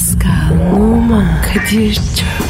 Pascal, Oman, Kadir çok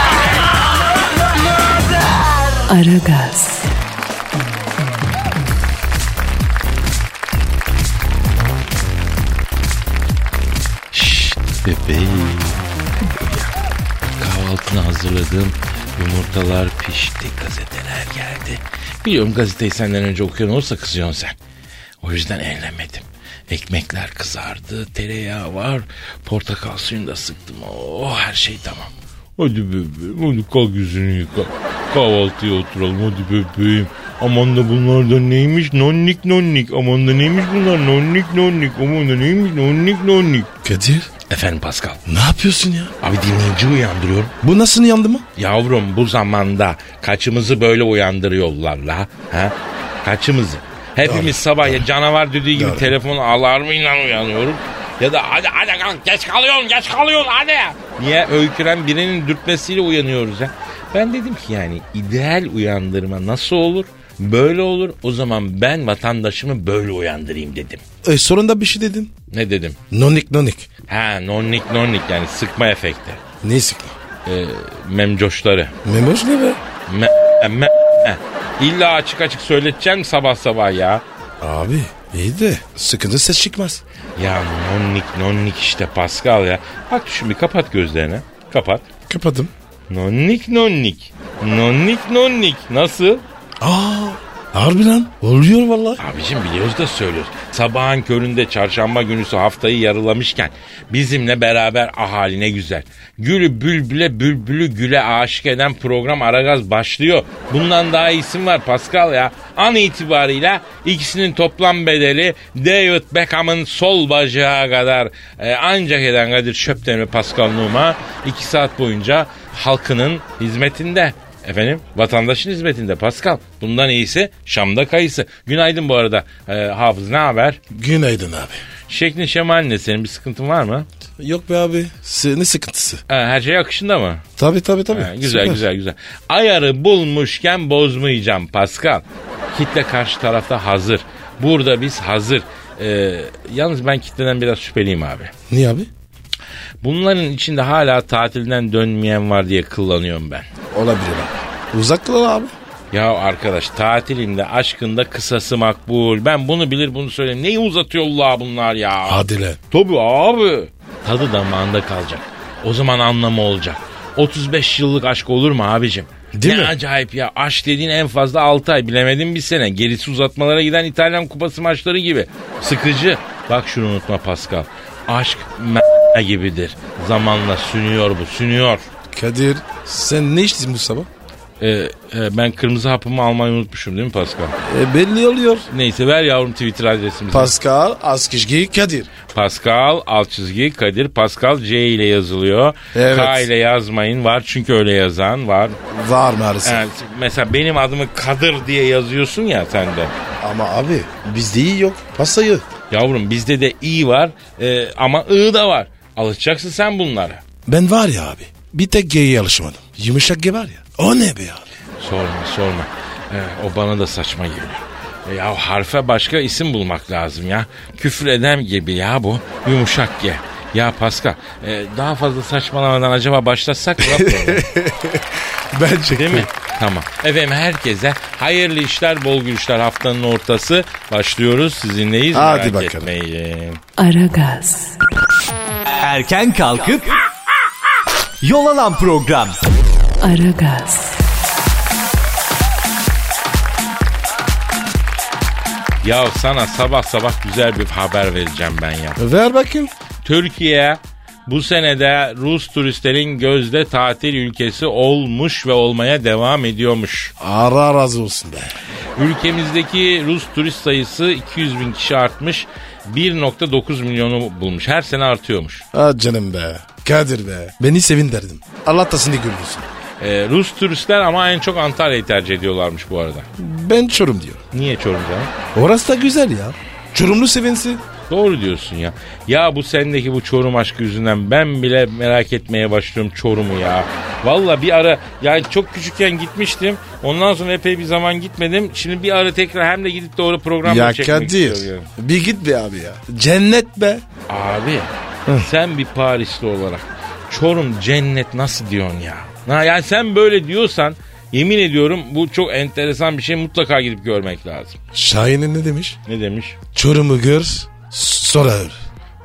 Aragaz, Şşt bebeğim. Kahvaltını hazırladım. Yumurtalar pişti. Gazeteler geldi. Biliyorum gazeteyi senden önce okuyan olsa kızıyorsun sen. O yüzden ellemedim. Ekmekler kızardı. Tereyağı var. Portakal suyunu da sıktım. Oh her şey tamam. Hadi bebeğim hadi kalk yüzünü yıka. Kahvaltıya oturalım hadi bebeğim. Aman da bunlar da neymiş nonnik nonnik. Aman da neymiş bunlar nonnik nonnik. Aman da neymiş nonnik nonnik. Kadir Efendim Pascal. ne yapıyorsun ya? Abi dinleyici uyandırıyorum. Bu nasıl yandı mı? Yavrum bu zamanda kaçımızı böyle uyandırıyorlar la. Ha? Kaçımızı. Hepimiz Doğru, sabah ya canavar düdüğü gibi Doğru. telefon alarmıyla uyanıyoruz. Ya da hadi hadi kalk geç kalıyorsun geç kalıyorsun hadi. Niye öyküren birinin dürtmesiyle uyanıyoruz ya. Ben dedim ki yani ideal uyandırma nasıl olur? Böyle olur. O zaman ben vatandaşımı böyle uyandırayım dedim. E, sonunda bir şey dedin. Ne dedim? Nonik nonik. Ha nonnik nonnik yani sıkma efekti. Ne sıkma? Ee, memcoşları. Memoş ne be? Me, me, me. İlla açık açık söyleteceksin sabah sabah ya. Abi iyi de sıkıntı ses çıkmaz. Ya nonnik nonnik işte Pascal ya. Bak şu bir kapat gözlerini. Kapat. Kapadım. Nonnik nonnik. Nonnik nonnik. Nasıl? Aa harbi lan. Oluyor vallahi. Abicim biliyoruz da söylüyoruz. Sabahın köründe çarşamba günüsü haftayı yarılamışken bizimle beraber ahali ne güzel. Gülü bülbüle bülbülü güle aşık eden program Aragaz başlıyor. Bundan daha isim var Pascal ya. An itibariyle ikisinin toplam bedeli David Beckham'ın sol bacağı kadar e, ancak eden Kadir Şöpten ve Pascal Numa iki saat boyunca halkının hizmetinde. Efendim vatandaşın hizmetinde Pascal. Bundan iyisi Şam'da kayısı. Günaydın bu arada. Ee, Hafız ne haber? Günaydın abi. Şeklin şemalin ne senin bir sıkıntın var mı? Yok be abi. Ne sıkıntısı? Ha, her şey akışında mı? Tabii tabii tabii. Ha, güzel Süper. güzel güzel. Ayarı bulmuşken bozmayacağım Pascal. Kitle karşı tarafta hazır. Burada biz hazır. Ee, yalnız ben kitleden biraz şüpheliyim abi. Niye abi? Bunların içinde hala tatilden dönmeyen var diye kıllanıyorum ben. Olabilir abi. Uzak kal abi. Ya arkadaş tatilinde aşkında kısası makbul. Ben bunu bilir bunu söyleyeyim. Neyi uzatıyorlar bunlar ya? Hadi lan. Tabii abi. Tadı damağında kalacak. O zaman anlamı olacak. 35 yıllık aşk olur mu abicim? Değil ne mi? acayip ya. Aşk dediğin en fazla 6 ay bilemedim bir sene. Gerisi uzatmalara giden İtalyan kupası maçları gibi. Sıkıcı. Bak şunu unutma Pascal. Aşk gibidir. Zamanla sünüyor bu sünüyor. Kadir sen ne içtin bu sabah? Ee, e, ben kırmızı hapımı almayı unutmuşum değil mi Pascal? E, belli oluyor. Neyse ver yavrum Twitter adresimizi. Pascal Askışgi Kadir. Pascal alt çizgi Kadir Pascal C ile yazılıyor. Evet. K ile yazmayın var çünkü öyle yazan var. Var maalesef. Yani mesela benim adımı Kadir diye yazıyorsun ya sende. Ama abi bizde iyi yok. Pasayı. Yavrum bizde de i var e, ama ı da var. Alışacaksın sen bunlara. Ben var ya abi. Bir tek G'ye alışmadım. Yumuşak G var ya. O ne be abi? Sorma sorma. E, o bana da saçma geliyor. E, ya harfe başka isim bulmak lazım ya. Küfür eden gibi ya bu. Yumuşak G. Ya Pascal e, daha fazla saçmalamadan acaba başlatsak mı? Bence Değil mi? Tamam. Efendim herkese hayırlı işler, bol gülüşler haftanın ortası. Başlıyoruz sizinleyiz. Hadi merak bakalım. etmeyin. Aragaz, Erken kalkıp yol alan program. Aragaz, Ya sana sabah sabah güzel bir haber vereceğim ben ya. Ver bakayım. Türkiye bu senede Rus turistlerin gözde tatil ülkesi olmuş ve olmaya devam ediyormuş. Ara razı olsun be. Ülkemizdeki Rus turist sayısı 200 bin kişi artmış. 1.9 milyonu bulmuş. Her sene artıyormuş. Ah canım be. Kadir be. Beni sevindirdin. Allah da seni güldürsün. Ee, Rus turistler ama en çok Antalya'yı tercih ediyorlarmış bu arada. Ben Çorum diyorum. Niye Çorum canım? Orası da güzel ya. Çorumlu sevinsin. Doğru diyorsun ya. Ya bu sendeki bu Çorum aşkı yüzünden ben bile merak etmeye başlıyorum Çorum'u ya. Valla bir ara yani çok küçükken gitmiştim. Ondan sonra epey bir zaman gitmedim. Şimdi bir ara tekrar hem de gidip doğru program Ya çekmek Kadir. istiyorum. Bir git be abi ya. Cennet be. Abi sen bir Parisli olarak Çorum cennet nasıl diyorsun ya? Ha, yani sen böyle diyorsan yemin ediyorum bu çok enteresan bir şey mutlaka gidip görmek lazım. Şahin'in ne demiş? Ne demiş? Çorum'u gör sonra öl.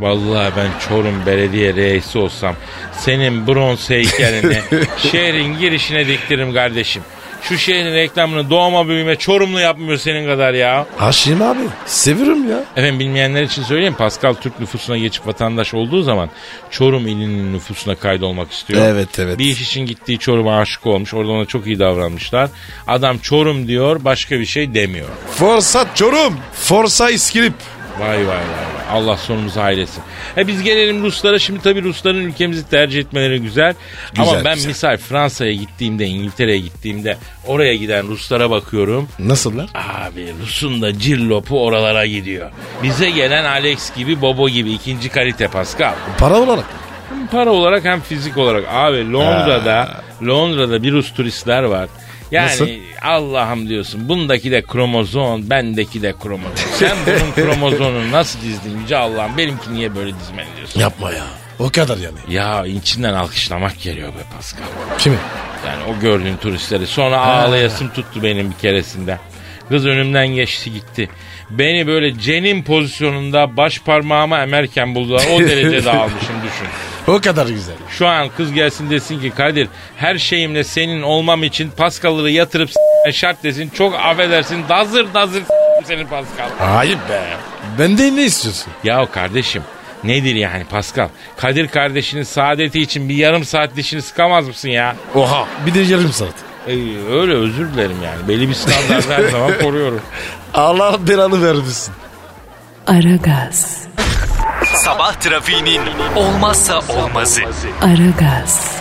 Vallahi ben Çorum Belediye Reisi olsam senin bronz heykelini şehrin girişine diktiririm kardeşim. Şu şehrin reklamını doğma büyüme Çorumlu yapmıyor senin kadar ya. Aşığım abi. Seviyorum ya. Efendim bilmeyenler için söyleyeyim. Pascal Türk nüfusuna geçip vatandaş olduğu zaman Çorum ilinin nüfusuna kaydolmak istiyor. Evet, evet. Bir iş için gittiği Çorum'a aşık olmuş. Orada ona çok iyi davranmışlar. Adam Çorum diyor başka bir şey demiyor. Forsa Çorum. Forsa İskilip. Vay vay vay. vay. Allah sonumuzu hayretsin. E biz gelelim Ruslara. Şimdi tabii Rusların ülkemizi tercih etmeleri güzel. Güzel, Ama ben güzel. misal Fransa'ya gittiğimde, İngiltere'ye gittiğimde oraya giden Ruslara bakıyorum. Nasıllar? Abi Rus'un da cirlopu oralara gidiyor. Bize gelen Alex gibi, Bobo gibi ikinci kalite Pascal. Para olarak. Hem para olarak hem fizik olarak. Abi Londra'da, Londra'da bir Rus turistler var. Yani Nasıl? Allah'ım diyorsun bundaki de kromozom bendeki de kromozom. Sen bunun kromozomunu nasıl dizdin yüce Allah'ım benimki niye böyle dizmeli diyorsun. Yapma ya. O kadar yani. Ya içinden alkışlamak geliyor be Pascal. Kimi? Yani o gördüğün turistleri. Sonra ağlayasım tuttu benim bir keresinde. Kız önümden geçti gitti. Beni böyle cenin pozisyonunda baş parmağıma emerken buldular. O derece dağılmışım düşün. O kadar güzel. Şu an kız gelsin desin ki Kadir her şeyimle senin olmam için Pascal'ları yatırıp s- şart desin. Çok affedersin dazır dazır s- seni Pascal. Ayıp be. Benden ne istiyorsun? Ya kardeşim nedir yani Pascal? Kadir kardeşinin saadeti için bir yarım saat dişini sıkamaz mısın ya? Oha. Bir de yarım saat. Ee, öyle özür dilerim yani. Belli bir standart her zaman koruyorum. Allah belanı vermesin. Aragaz, Sabah trafiğinin olmazsa olmazı. Aragaz,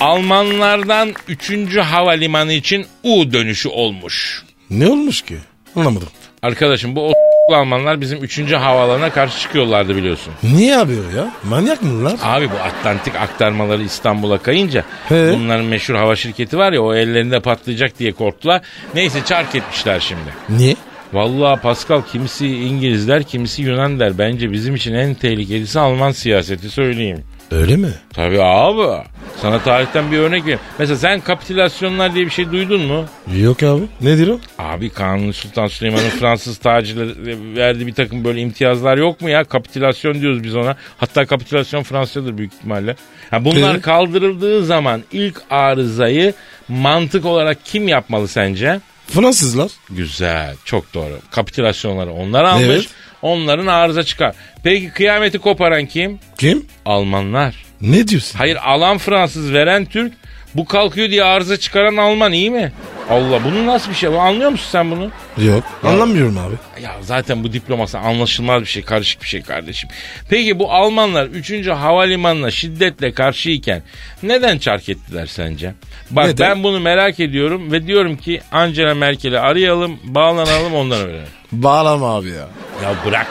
Almanlardan 3. havalimanı için U dönüşü olmuş. Ne olmuş ki? Anlamadım. Arkadaşım bu o Almanlar bizim 3. havalarına karşı çıkıyorlardı biliyorsun. Niye o ya? Manyak mı bunlar? Abi bu Atlantik aktarmaları İstanbul'a kayınca He. bunların meşhur hava şirketi var ya o ellerinde patlayacak diye korktular. Neyse çark etmişler şimdi. Niye? Vallahi Pascal kimisi İngiliz der kimisi Yunan der. Bence bizim için en tehlikelisi Alman siyaseti söyleyeyim. Öyle mi? Tabii abi. Sana tarihten bir örnek vereyim. Mesela sen kapitülasyonlar diye bir şey duydun mu? Yok abi. Nedir o? Abi Kanuni Sultan Süleyman'ın Fransız tacirleri verdiği bir takım böyle imtiyazlar yok mu ya? Kapitülasyon diyoruz biz ona. Hatta kapitülasyon Fransızcadır büyük ihtimalle. Ha bunlar Evet. kaldırıldığı zaman ilk arızayı mantık olarak kim yapmalı sence? Fransızlar. Güzel, çok doğru. Kapitülasyonları onlar almış. Evet. Onların arıza çıkar. Peki kıyameti koparan kim? Kim? Almanlar. Ne diyorsun? Hayır alan Fransız veren Türk. Bu kalkıyor diye arıza çıkaran Alman iyi mi? Allah bunun nasıl bir şey? Anlıyor musun sen bunu? Yok. Anlamıyorum abi. Ya zaten bu diplomasi anlaşılmaz bir şey, karışık bir şey kardeşim. Peki bu Almanlar 3. havalimanına şiddetle karşıyken neden çark ettiler sence? Bak Neden? ben bunu merak ediyorum ve diyorum ki Angela Merkel'i arayalım, bağlanalım ondan öğrenelim. Bağlama abi ya. Ya bırak.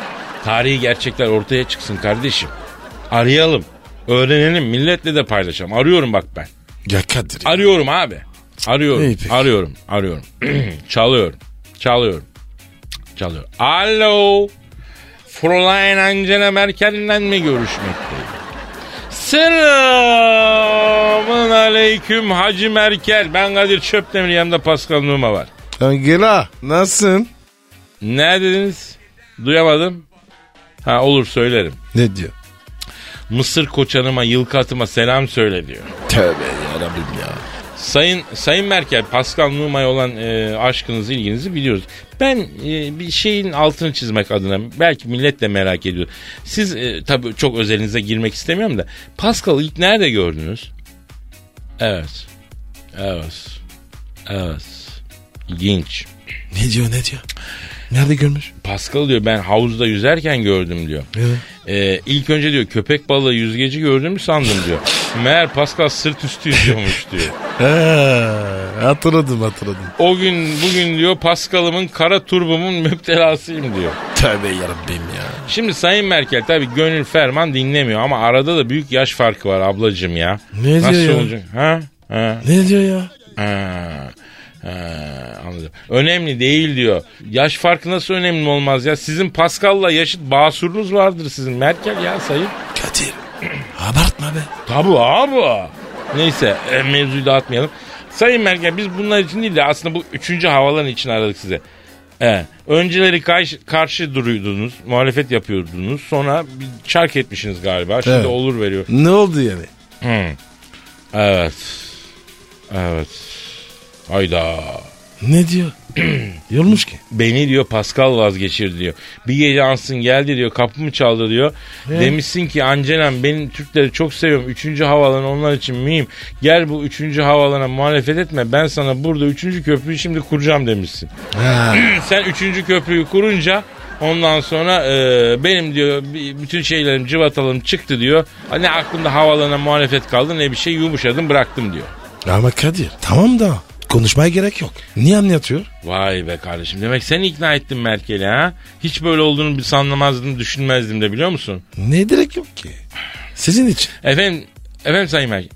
Tarihi gerçekler ortaya çıksın kardeşim. Arayalım. Öğrenelim. Milletle de paylaşalım. Arıyorum bak ben. Ya Kadir. ya. Arıyorum abi. Arıyorum. İyi peki. Arıyorum. Arıyorum. Çalıyorum. Çalıyorum. Çalıyorum. Alo. Fräulein Angela Merkel'le mi görüşmekteyim? Selamun aleyküm Hacı Merkel. Ben Kadir Çöptemir yanımda Pascal Numa var. Angela nasılsın? Ne dediniz? Duyamadım. Ha olur söylerim. Ne diyor? Mısır koçanıma, yılkı atıma selam söyle diyor. Tövbe yarabbim ya. Sayın Sayın Merkel, Pascal Numa'ya olan e, aşkınızı, ilginizi biliyoruz. Ben e, bir şeyin altını çizmek adına belki millet de merak ediyor. Siz e, tabii çok özelinize girmek istemiyorum da Pascal'ı ilk nerede gördünüz? Evet. Evet. Evet. İlginç. Ne diyor ne diyor? Nerede görmüş? Pascal diyor ben havuzda yüzerken gördüm diyor. Evet. Ee, ilk önce diyor köpek balığı yüzgeci gördüğümü sandım diyor. Meğer Pascal sırt üstü yüzüyormuş diyor. He, hatırladım hatırladım. O gün bugün diyor Pascal'ımın kara turbumun müptelasıyım diyor. Tövbe yarabbim ya. Şimdi Sayın Merkel tabii gönül ferman dinlemiyor ama arada da büyük yaş farkı var ablacığım ya. Ne diyor Nasıl ya? olacak? Ha? Ha? Ne diyor ya? Ha, ha, anladım. Önemli değil diyor. Yaş farkı nasıl önemli olmaz ya? Sizin Pascal'la yaşıt basurunuz vardır sizin. Merkel ya sayın. Kadir. Abartma be. Tabu abi. Neyse e, mevzuyu dağıtmayalım. Sayın Merkel biz bunlar için değil de aslında bu üçüncü havaların için aradık size. Evet. Önceleri karşı, karşı duruyordunuz, muhalefet yapıyordunuz. Sonra bir çark etmişsiniz galiba. Şimdi Evet. olur veriyor. Ne oldu yani? Hmm. Evet. Evet. Hayda. Ne diyor? Yormuş ki. Beni diyor Pascal vazgeçirdi diyor. Bir gece ansın geldi diyor kapımı çaldı diyor. Demişsin ki Angelem benim Türkleri çok seviyorum. Üçüncü havalan onlar için mühim. Gel bu üçüncü havalana muhalefet etme. Ben sana burada üçüncü köprüyü şimdi kuracağım demişsin. Sen üçüncü köprüyü kurunca ondan sonra e, benim diyor bütün şeylerim cıvatalarım çıktı diyor. Ne aklımda havalana muhalefet kaldı ne bir şey yumuşadım bıraktım diyor. Ama Kadir tamam da konuşmaya gerek yok. Niye anlatıyor? Vay be kardeşim demek sen ikna ettin Merkel'i ha? Hiç böyle olduğunu bir sanmazdım düşünmezdim de biliyor musun? Ne gerek yok ki? Sizin için. Efendim, efendim Sayın Merkel.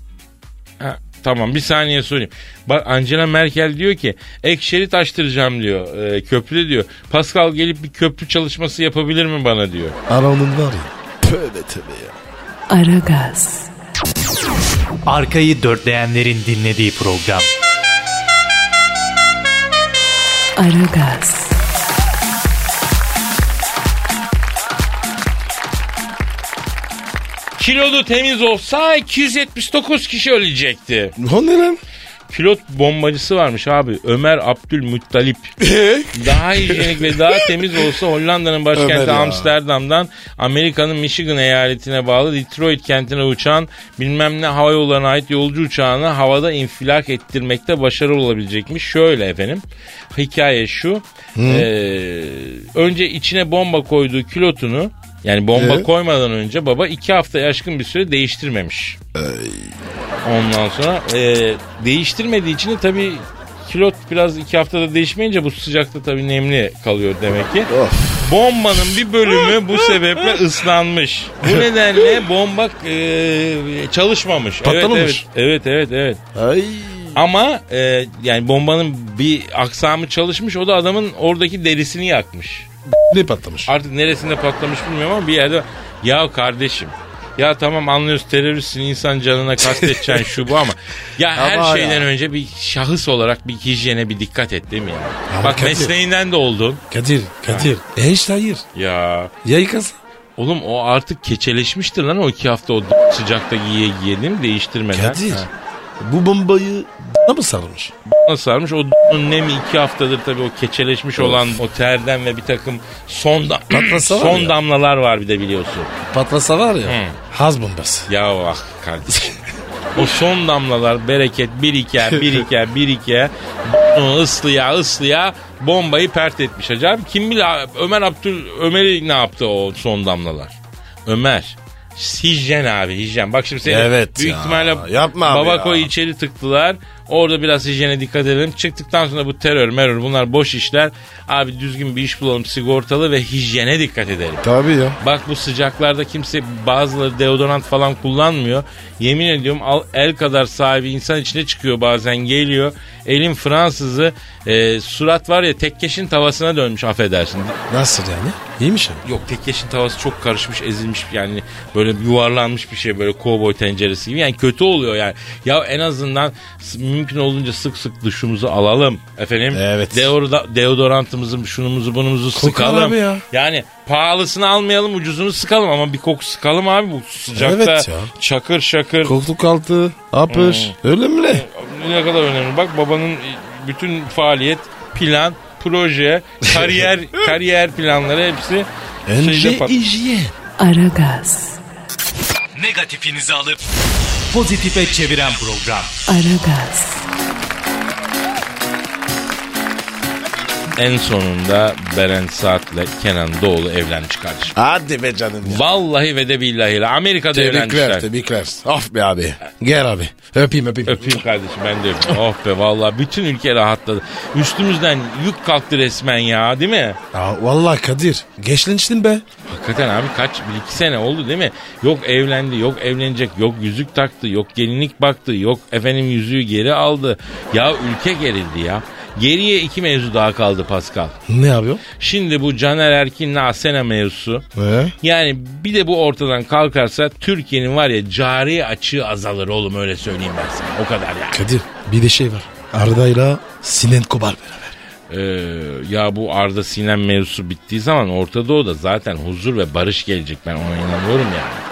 Ha, tamam bir saniye sorayım. Bak Angela Merkel diyor ki ek şerit açtıracağım diyor e, köprüde diyor. Pascal gelip bir köprü çalışması yapabilir mi bana diyor. Aranın var ya. Tövbe tövbe ya. Aragaz, Arkayı dörtleyenlerin dinlediği program. Aragaz, Kilodu temiz olsa 279 kişi ölecekti. O ne lan? Pilot bombacısı varmış abi Ömer Abdülmuttalip. daha hijyenik ve daha temiz olsa Hollanda'nın başkenti. Amsterdam'dan Amerika'nın Michigan eyaletine bağlı Detroit kentine uçan bilmem ne hava yollarına ait yolcu uçağını havada infilak ettirmekte başarılı olabilecekmiş. Şöyle efendim hikaye şu. Ee, önce içine bomba koyduğu kilotunu yani bomba Ee? koymadan önce baba iki hafta aşkın bir süre değiştirmemiş. Ondan sonra e, değiştirmediği için de tabii kilot biraz iki haftada değişmeyince bu sıcakta tabii nemli kalıyor demek ki. Of. Bombanın bir bölümü bu sebeple ıslanmış. Bu nedenle bomba e, çalışmamış. Patlamamış. Evet, evet, evet, evet. Ay. Ama e, yani bombanın bir aksamı çalışmış. O da adamın oradaki derisini yakmış. Ne patlamış? Artık neresinde patlamış bilmiyorum ama bir yerde ya kardeşim ya tamam anlıyoruz teröristsin insan canına kastedeceksin şu bu ama ya her Ama şeyden ya. önce bir şahıs olarak bir hijyene bir dikkat et değil mi ya? Ama Bak Kadir. mesleğinden de oldun. Kadir, Kadir. E işte hayır. Ya Ya yıkasın. oğlum o artık keçeleşmiştir lan o iki hafta o sıcakta giye giye değil mi değiştirmeden. Kadir. Ha. Bu bombayı da mı sarmış? Nasıl sarmış? O nemi iki haftadır tabii o keçeleşmiş olan o terden ve bir takım son, da- Patlasa son ya. damlalar var bir de biliyorsun. Patlasa var ya. Hı. Haz bombası. Ya ah kardeşim. o son damlalar bereket biriker biriker biriker ıslıya ıslıya bombayı pert etmiş acaba. Kim bilir Ömer Abdül Ömer'i ne yaptı o son damlalar? Ömer. Hijyen abi hijyen. Bak şimdi seni Evet büyük ya. ihtimalle Yapma abi Babako'yu ya. içeri tıktılar. Orada biraz hijyene dikkat edelim. Çıktıktan sonra bu terör merör bunlar boş işler. Abi düzgün bir iş bulalım sigortalı ve hijyene dikkat edelim. Tabii ya. Bak bu sıcaklarda kimse bazıları deodorant falan kullanmıyor. Yemin ediyorum al, el kadar sahibi insan içine çıkıyor bazen geliyor. Elin Fransızı e, surat var ya tekkeşin tavasına dönmüş affedersin. Nasıl yani? İyiymiş abi. Yok tekkeşin tavası çok karışmış ezilmiş yani böyle yuvarlanmış bir şey böyle kovboy tenceresi gibi. Yani kötü oluyor yani. Ya en azından mümkün olduğunca sık sık duşumuzu alalım efendim. Evet. Deoda- deodorantımızı şunumuzu bunumuzu sıkalım. abi ya. Yani pahalısını almayalım ucuzunu sıkalım ama bir koku sıkalım abi bu sıcakta. Evet ya. Çakır şakır. Koltuk altı, apış. Öyle mi ne? ne kadar önemli. Bak babanın bütün faaliyet, plan, proje, kariyer kariyer planları hepsi Önce hijyen. Aragaz, Negatifinizi alıp pozitife çeviren program. Aragaz, En sonunda Beren Saat'le Kenan Doğulu evlenmiş kardeşim. Hadi be canım ya. Vallahi ve de billahi. Amerika'da Tebrikler evlenmişler. tebrikler. Of be abi. Gel abi. Öpeyim öpeyim. Öpeyim kardeşim ben de öpeyim. oh be vallahi bütün ülke rahatladı. Üstümüzden yük kalktı resmen ya değil mi? Aa, vallahi Kadir. Gençleştin be. Hakikaten abi kaç bir iki sene oldu değil mi? Yok evlendi yok evlenecek yok yüzük taktı yok gelinlik baktı yok efendim yüzüğü geri aldı. Ya ülke gerildi ya. Geriye iki mevzu daha kaldı Pascal. Ne yapıyor? Şimdi bu Caner Erkin'le Asena mevzusu. Ee? Yani bir de bu ortadan kalkarsa Türkiye'nin var ya cari açığı azalır oğlum öyle söyleyeyim ben sana. O kadar yani. Kadir bir de şey var. Arda'yla Sinan Kobal beraber. Ee, ya bu Arda Sinem mevzusu bittiği zaman Orta Doğu'da zaten huzur ve barış gelecek ben ona inanıyorum yani.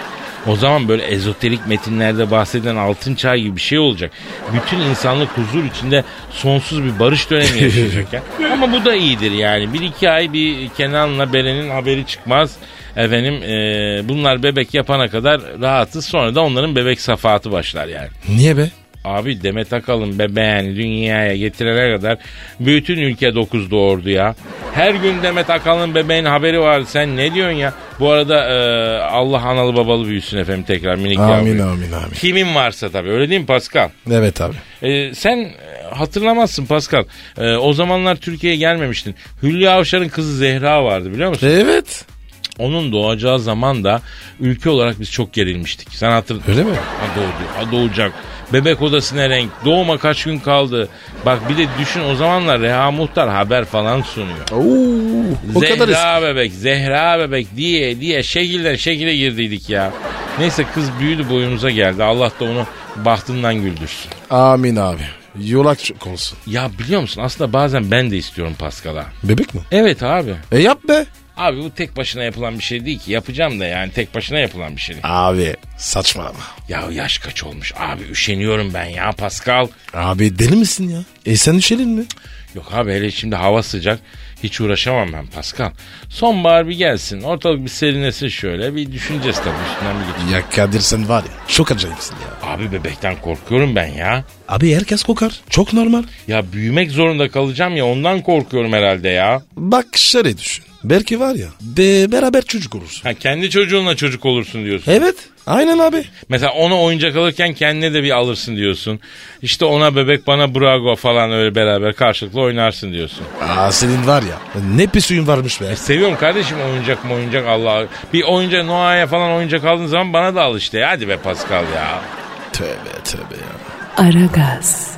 O zaman böyle ezoterik metinlerde bahseden altın çağ gibi bir şey olacak. Bütün insanlık huzur içinde sonsuz bir barış dönemi yaşayacak ya. Ama bu da iyidir yani. Bir iki ay bir Kenan'la Beren'in haberi çıkmaz. Efendim ee, bunlar bebek yapana kadar rahatız. Sonra da onların bebek safahatı başlar yani. Niye be? Abi Demet Akalın bebeğini dünyaya getirene kadar bütün ülke dokuz doğurdu ya. Her gün Demet Akalın bebeğin haberi vardı. Sen ne diyorsun ya? Bu arada e, Allah analı babalı büyüsün efendim tekrar minik Amin yavru. amin amin. Kimin varsa tabii öyle değil mi Pascal? Evet abi. E, sen hatırlamazsın Pascal. E, o zamanlar Türkiye'ye gelmemiştin. Hülya Avşar'ın kızı Zehra vardı biliyor musun? Evet. Onun doğacağı zaman da ülke olarak biz çok gerilmiştik. Sen hatır... Öyle mi? Ha doğdu, ha doğacak. Bebek odasına renk. Doğuma kaç gün kaldı. Bak bir de düşün o zamanlar Reha Muhtar haber falan sunuyor. Oo, o kadar. Zehra bebek, Zehra bebek diye diye şekilden şekile girdiydik ya. Neyse kız büyüdü boyumuza geldi. Allah da onu bahtından güldürsün. Amin abi. Yolak olsun. Ya biliyor musun aslında bazen ben de istiyorum Pascal'a. Bebek mi? Evet abi. E yap be. Abi bu tek başına yapılan bir şey değil ki. Yapacağım da yani tek başına yapılan bir şey değil. Abi saçmalama. Ya yaş kaç olmuş abi üşeniyorum ben ya Pascal. Abi deli misin ya? E sen üşelin mi? Yok abi hele şimdi hava sıcak. Hiç uğraşamam ben Pascal. Sonbahar bir gelsin. Ortalık bir serinlesin şöyle. Bir düşüneceğiz tabii üstünden bir geçeceğiz. Ya Kadir sen var ya çok acayipsin ya. Abi bebekten korkuyorum ben ya. Abi herkes kokar. Çok normal. Ya büyümek zorunda kalacağım ya ondan korkuyorum herhalde ya. Bak şöyle düşün. Belki var ya be, beraber çocuk olursun. Ha, kendi çocuğunla çocuk olursun diyorsun. Evet aynen abi. Mesela ona oyuncak alırken kendine de bir alırsın diyorsun. İşte ona bebek bana brago falan öyle beraber karşılıklı oynarsın diyorsun. Aa senin var ya ne pis huyun varmış be. Seviyorum kardeşim oyuncak mı oyuncak Allah. Bir oyuncak Noah'ya falan oyuncak aldığın zaman bana da al işte. Hadi be Pascal ya. Tövbe tövbe ya. Aragaz,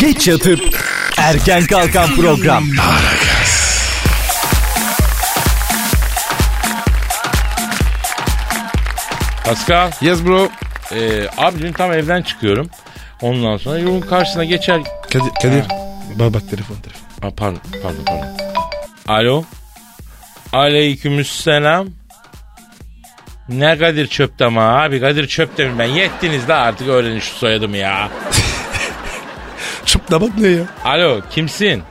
Geç yatıp erken kalkan program. Pascal. Yes bro. E, abi dün tam evden çıkıyorum. Ondan sonra yolun karşısına geçer. Kadir, Kadir. Bak bak telefon telefon. Aa, pardon pardon pardon. Alo. Aleykümselam. Ne Kadir Çöptem? Abi Kadir Çöptem'im ben. Yettiniz de artık öğrenin şu soyadımı ya. Bak ne ya? Alo kimsin?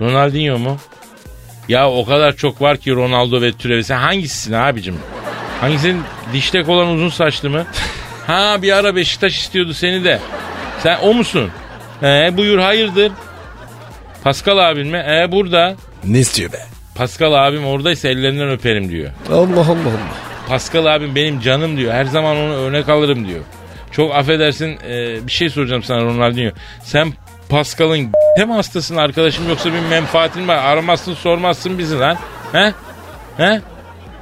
Ronaldinho mu? Ya o kadar çok var ki Ronaldo ve türevi. Sen hangisisin abicim? Hangisinin diştek olan uzun saçlı mı? Ha bir ara Beşiktaş istiyordu seni de. Sen o musun? He buyur hayırdır? Pascal abin mi? E burada. Ne istiyor be? Pascal abim oradaysa ellerinden öperim diyor. Allah Allah Allah. Pascal abim benim canım diyor. Her zaman onu örnek alırım diyor. Çok affedersin e, bir şey soracağım sana Ronaldinho. Sen Pascal'ın hem hastasın arkadaşım yoksa bir menfaatin var. Aramazsın sormazsın bizi lan. He? He?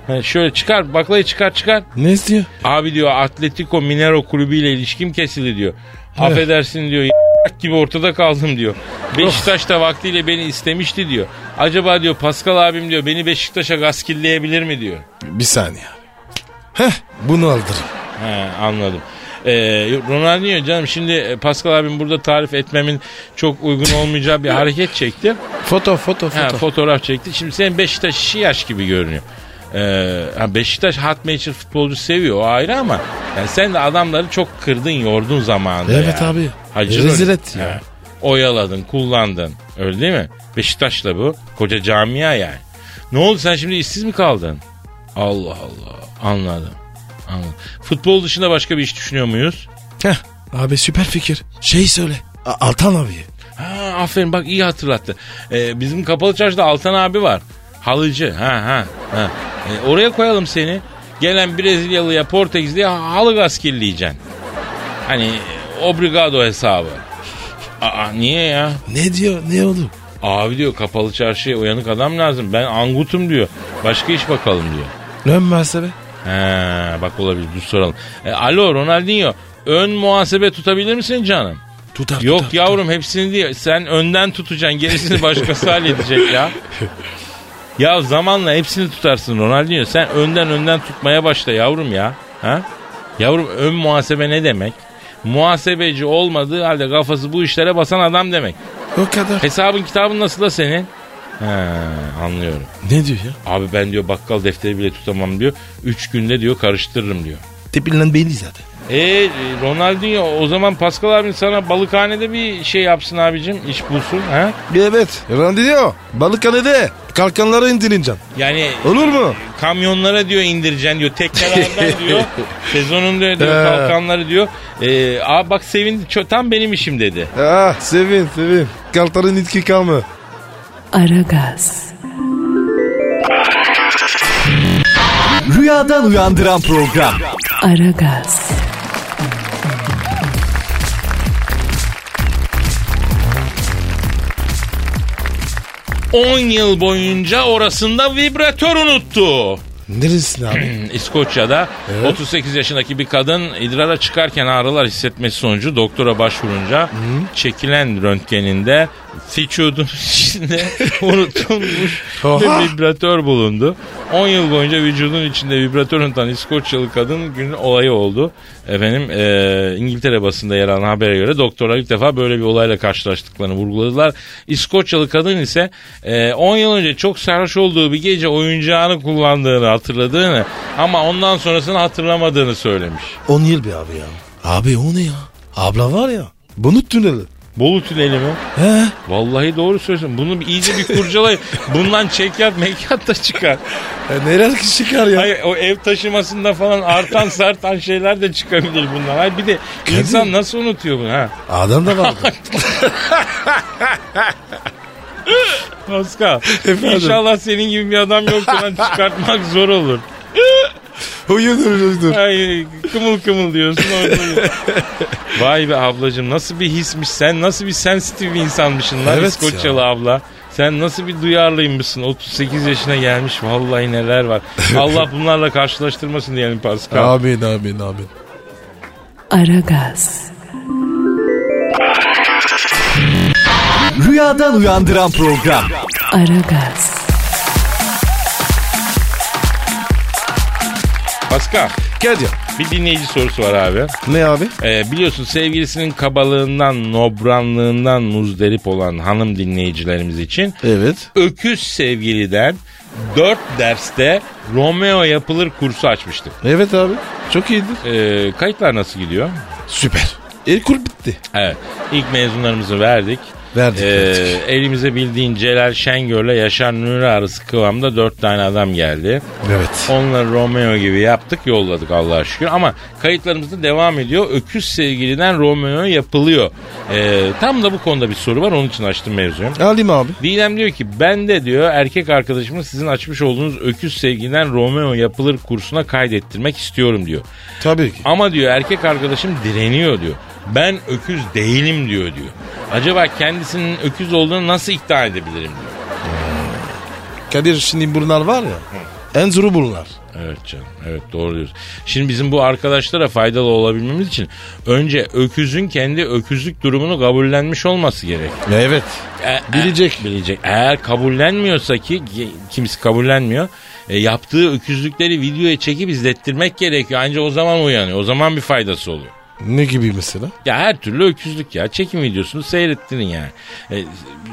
He, şöyle çıkar baklayı çıkar çıkar. Ne istiyor? Abi diyor Atletico Minero kulübüyle ilişkim kesildi diyor. Affedersin diyor gibi ortada kaldım diyor. Beşiktaş da vaktiyle beni istemişti diyor. Acaba diyor Pascal abim diyor beni Beşiktaş'a gaskilleyebilir mi diyor. Bir saniye. Heh bunu aldır. He anladım. Ee, Ronaldinho canım şimdi e, Pascal abim burada tarif etmemin çok uygun olmayacağı bir hareket çekti. Foto foto Ha, foto. fotoğraf çekti. Şimdi senin Beşiktaş işi yaş gibi görünüyor. Ee, ha, Beşiktaş Hatmaker futbolcu seviyor o ayrı ama yani sen de adamları çok kırdın yordun zamanında Evet ya. abi. Hacı Rezil et ya. Ha, Oyaladın kullandın öyle değil mi? Beşiktaş da bu koca camia yani. Ne oldu sen şimdi işsiz mi kaldın? Allah Allah anladım. Anladım. Futbol dışında başka bir iş düşünüyor muyuz? Heh abi süper fikir. Şey söyle. A- Altan abi. Ha aferin bak iyi hatırlattı. Ee, bizim kapalı çarşıda Altan abi var. Halıcı. Ha ha. ha. Ee, oraya koyalım seni. Gelen Brezilyalıya Portekizli'ye halı gaz kirleyeceksin. Hani obrigado hesabı. Aa niye ya? Ne diyor ne oldu? Abi diyor kapalı çarşıya uyanık adam lazım. Ben angutum diyor. Başka iş bakalım diyor. Ön muhasebe. He bak olabilir dur soralım. E, alo Ronaldinho ön muhasebe tutabilir misin canım? Tutar Yok tutar, yavrum hepsini değil. Sen önden tutacaksın gerisini başkası halledecek ya. Ya zamanla hepsini tutarsın Ronaldinho. Sen önden önden tutmaya başla yavrum ya. Ha? Yavrum ön muhasebe ne demek? Muhasebeci olmadığı halde kafası bu işlere basan adam demek. O kadar. Hesabın kitabın nasıl da senin? He anlıyorum. Ne diyor ya? Abi ben diyor bakkal defteri bile tutamam diyor. Üç günde diyor karıştırırım diyor. Tipinden belli zaten. E Ronaldinho o zaman Pascal abin sana balıkhanede bir şey yapsın abicim iş bulsun ha? Evet. Randiyo. Balıkhanede. Kalkanları indirineceğim. Yani Olur mu? kamyonlara diyor indireceksin diyor teknelerden diyor sezonunda diyor kalkanları diyor. E, abi bak sevindi ço- tam benim işim dedi. Ah sevin sevin. Kaltarın itki kalma. Aragaz, Rüyadan uyandıran program. Aragaz, 10 yıl boyunca orasında vibratör unuttu. Neresin abi? İskoçya'da Evet. 38 yaşındaki bir kadın idrara çıkarken ağrılar hissetmesi sonucu doktora başvurunca çekilen röntgeninde vücudun içinde unutulmuş bir vibratör bulundu. 10 yıl boyunca vücudun içinde vibratör unutan İskoçyalı kadın günün olayı oldu. Efendim e, İngiltere basında yer alan habere göre doktorlar ilk defa böyle bir olayla karşılaştıklarını vurguladılar. İskoçyalı kadın ise e, 10 yıl önce çok sarhoş olduğu bir gece oyuncağını kullandığını hatırladığını ama ondan sonrasını hatırlamadığını söylemiş. 10 yıl bir abi ya. Abi o ne ya? Abla var ya. Bunu tüneli. Bolu tüneli mi? He? Vallahi doğru söylüyorsun. Bunu bir- iyice bir kurcalayın. Bundan çekyat mekyat da çıkar. E, neler çıkar ya? Hayır o ev taşımasında falan artan sartan şeyler de çıkabilir bunlar. Hayır bir de insan nasıl unutuyor bunu ha? Adam da vardı. Pascal. Efendim? İnşallah senin gibi bir adam yoktur. Çıkartmak zor olur. uyudur uyudur. Ay, kımıl kımıl diyorsun orada. Vay be ablacığım nasıl bir hismiş sen nasıl bir sensitif bir insanmışsın lan Evet İskoçyalı ya. abla. Sen nasıl bir duyarlıymışsın 38 yaşına gelmiş vallahi neler var. Allah bunlarla karşılaştırmasın diyelim Pascal. Amin amin amin. Aragaz, Rüyadan uyandıran program. Aragaz, Pascal ya. bir dinleyici sorusu var abi. Ne abi? Ee, biliyorsun sevgilisinin kabalığından, nobranlığından muzdarip olan hanım dinleyicilerimiz için Evet. öküz sevgiliden 4 derste Romeo yapılır kursu açmıştık. Evet abi. Çok iyidir. Ee, kayıtlar nasıl gidiyor? Süper. Erkul bitti. Evet. İlk mezunlarımızı verdik. Verdik, Ee, verdik. elimize bildiğin Celal Şengör'le Yaşar Nuri arası kıvamda dört tane adam geldi. Evet. Onları Romeo gibi yaptık yolladık Allah'a şükür. Ama kayıtlarımız da devam ediyor. Öküz sevgiliden Romeo yapılıyor. Ee, tam da bu konuda bir soru var onun için açtım mevzuyu. Alayım abi. Didem diyor ki ben de diyor erkek arkadaşımı sizin açmış olduğunuz öküz sevgiliden Romeo yapılır kursuna kaydettirmek istiyorum diyor. Tabii ki. Ama diyor erkek arkadaşım direniyor diyor. Ben öküz değilim diyor diyor. Acaba kendisinin öküz olduğunu nasıl ikna edebilirim diyor. Kadir şimdi bunlar var ya. En zoru bunlar. Evet canım evet doğru diyorsun. Şimdi bizim bu arkadaşlara faydalı olabilmemiz için önce öküzün kendi öküzlük durumunu kabullenmiş olması gerek. Evet. E- Bilecek. e- bilecek. Eğer kabullenmiyorsa ki ki- kimisi kabullenmiyor. e, yaptığı öküzlükleri videoya çekip izlettirmek gerekiyor. Ancak o zaman uyanıyor. O zaman bir faydası oluyor. Ne gibi mesela? Ya her türlü öküzlük ya. Çekim videosunu seyrettirin yani. E,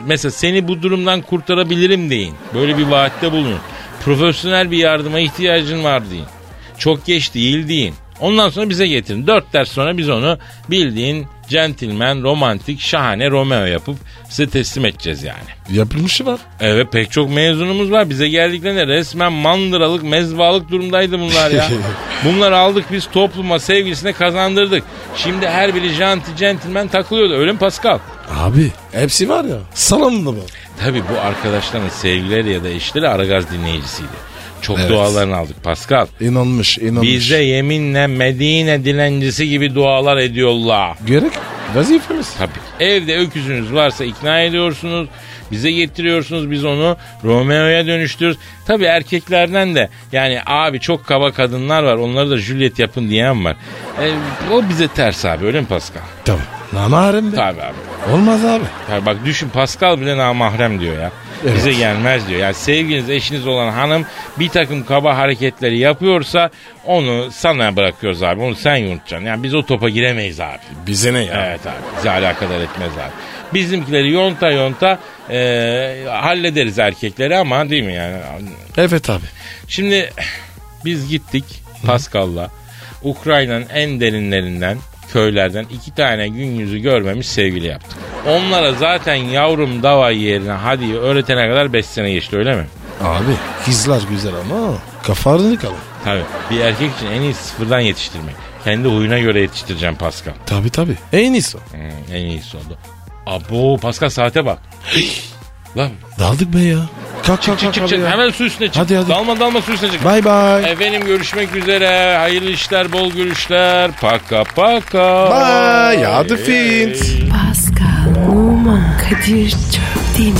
mesela seni bu durumdan kurtarabilirim deyin. Böyle bir vaatte bulunun. Profesyonel bir yardıma ihtiyacın var deyin. Çok geç değil deyin. Ondan sonra bize getirin. Dört ders sonra biz onu bildiğin centilmen, romantik, şahane Romeo yapıp size teslim edeceğiz yani. Yapılmışı var. Evet pek çok mezunumuz var. Bize geldiklerinde resmen mandıralık, mezbalık durumdaydı bunlar ya. Bunları aldık biz topluma sevgilisine kazandırdık. Şimdi her biri janti gentleman takılıyordu öyle mi Pascal? Abi hepsi var ya salamında mı? Tabii bu arkadaşların sevgileri ya da eşleri Aragaz dinleyicisiydi. Çok Evet. dualarını aldık Pascal. İnanmış inanmış. Bize yeminle Medine dilencisi gibi dualar ediyorlar. Gerek vazifemiz. Tabii. Evde öküzünüz varsa ikna ediyorsunuz. Bize getiriyorsunuz biz onu Romeo'ya dönüştürüyoruz. Tabii erkeklerden de yani abi çok kaba kadınlar var onları da Juliet yapın diyen var. E, o bize ters abi öyle mi Pascal? Tabii. Namahrem be. Tabii abi. Olmaz abi. Ya bak düşün Pascal bile namahrem diyor ya. Evet. Bize gelmez diyor. Yani sevginiz eşiniz olan hanım bir takım kaba hareketleri yapıyorsa onu sana bırakıyoruz abi. Onu sen yunutacaksın. Yani biz o topa giremeyiz abi. Bize ne ya? Evet abi bizi alakadar etmez abi. Bizimkileri yonta yonta e, hallederiz erkekleri ama değil mi yani? Evet abi. Şimdi biz gittik Pascal'la Ukrayna'nın en derinlerinden köylerden iki tane gün yüzü görmemiş sevgili yaptık. Onlara zaten yavrum dava yerine hadi öğretene kadar 5 sene geçti öyle mi? Abi kızlar güzel ama kafalarını kalın. Tabii bir erkek için en iyisi sıfırdan yetiştirmek. Kendi huyuna göre yetiştireceğim Pascal. Tabii tabii. En iyisi o. Hmm, en iyisi oldu. Abo Pascal saate bak. Lan Daldık be ya. Kalk çık kalk çık çık ya. hemen su üstüne çık. Hadi, hadi. Dalma dalma su üstüne çık. Bye bye. Efendim görüşmek üzere. Hayırlı işler, bol gülüşler. Paka paka. Bye. Hadi fint. Pascal, Oman, Kadir çok değil mi?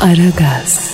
Aragaz.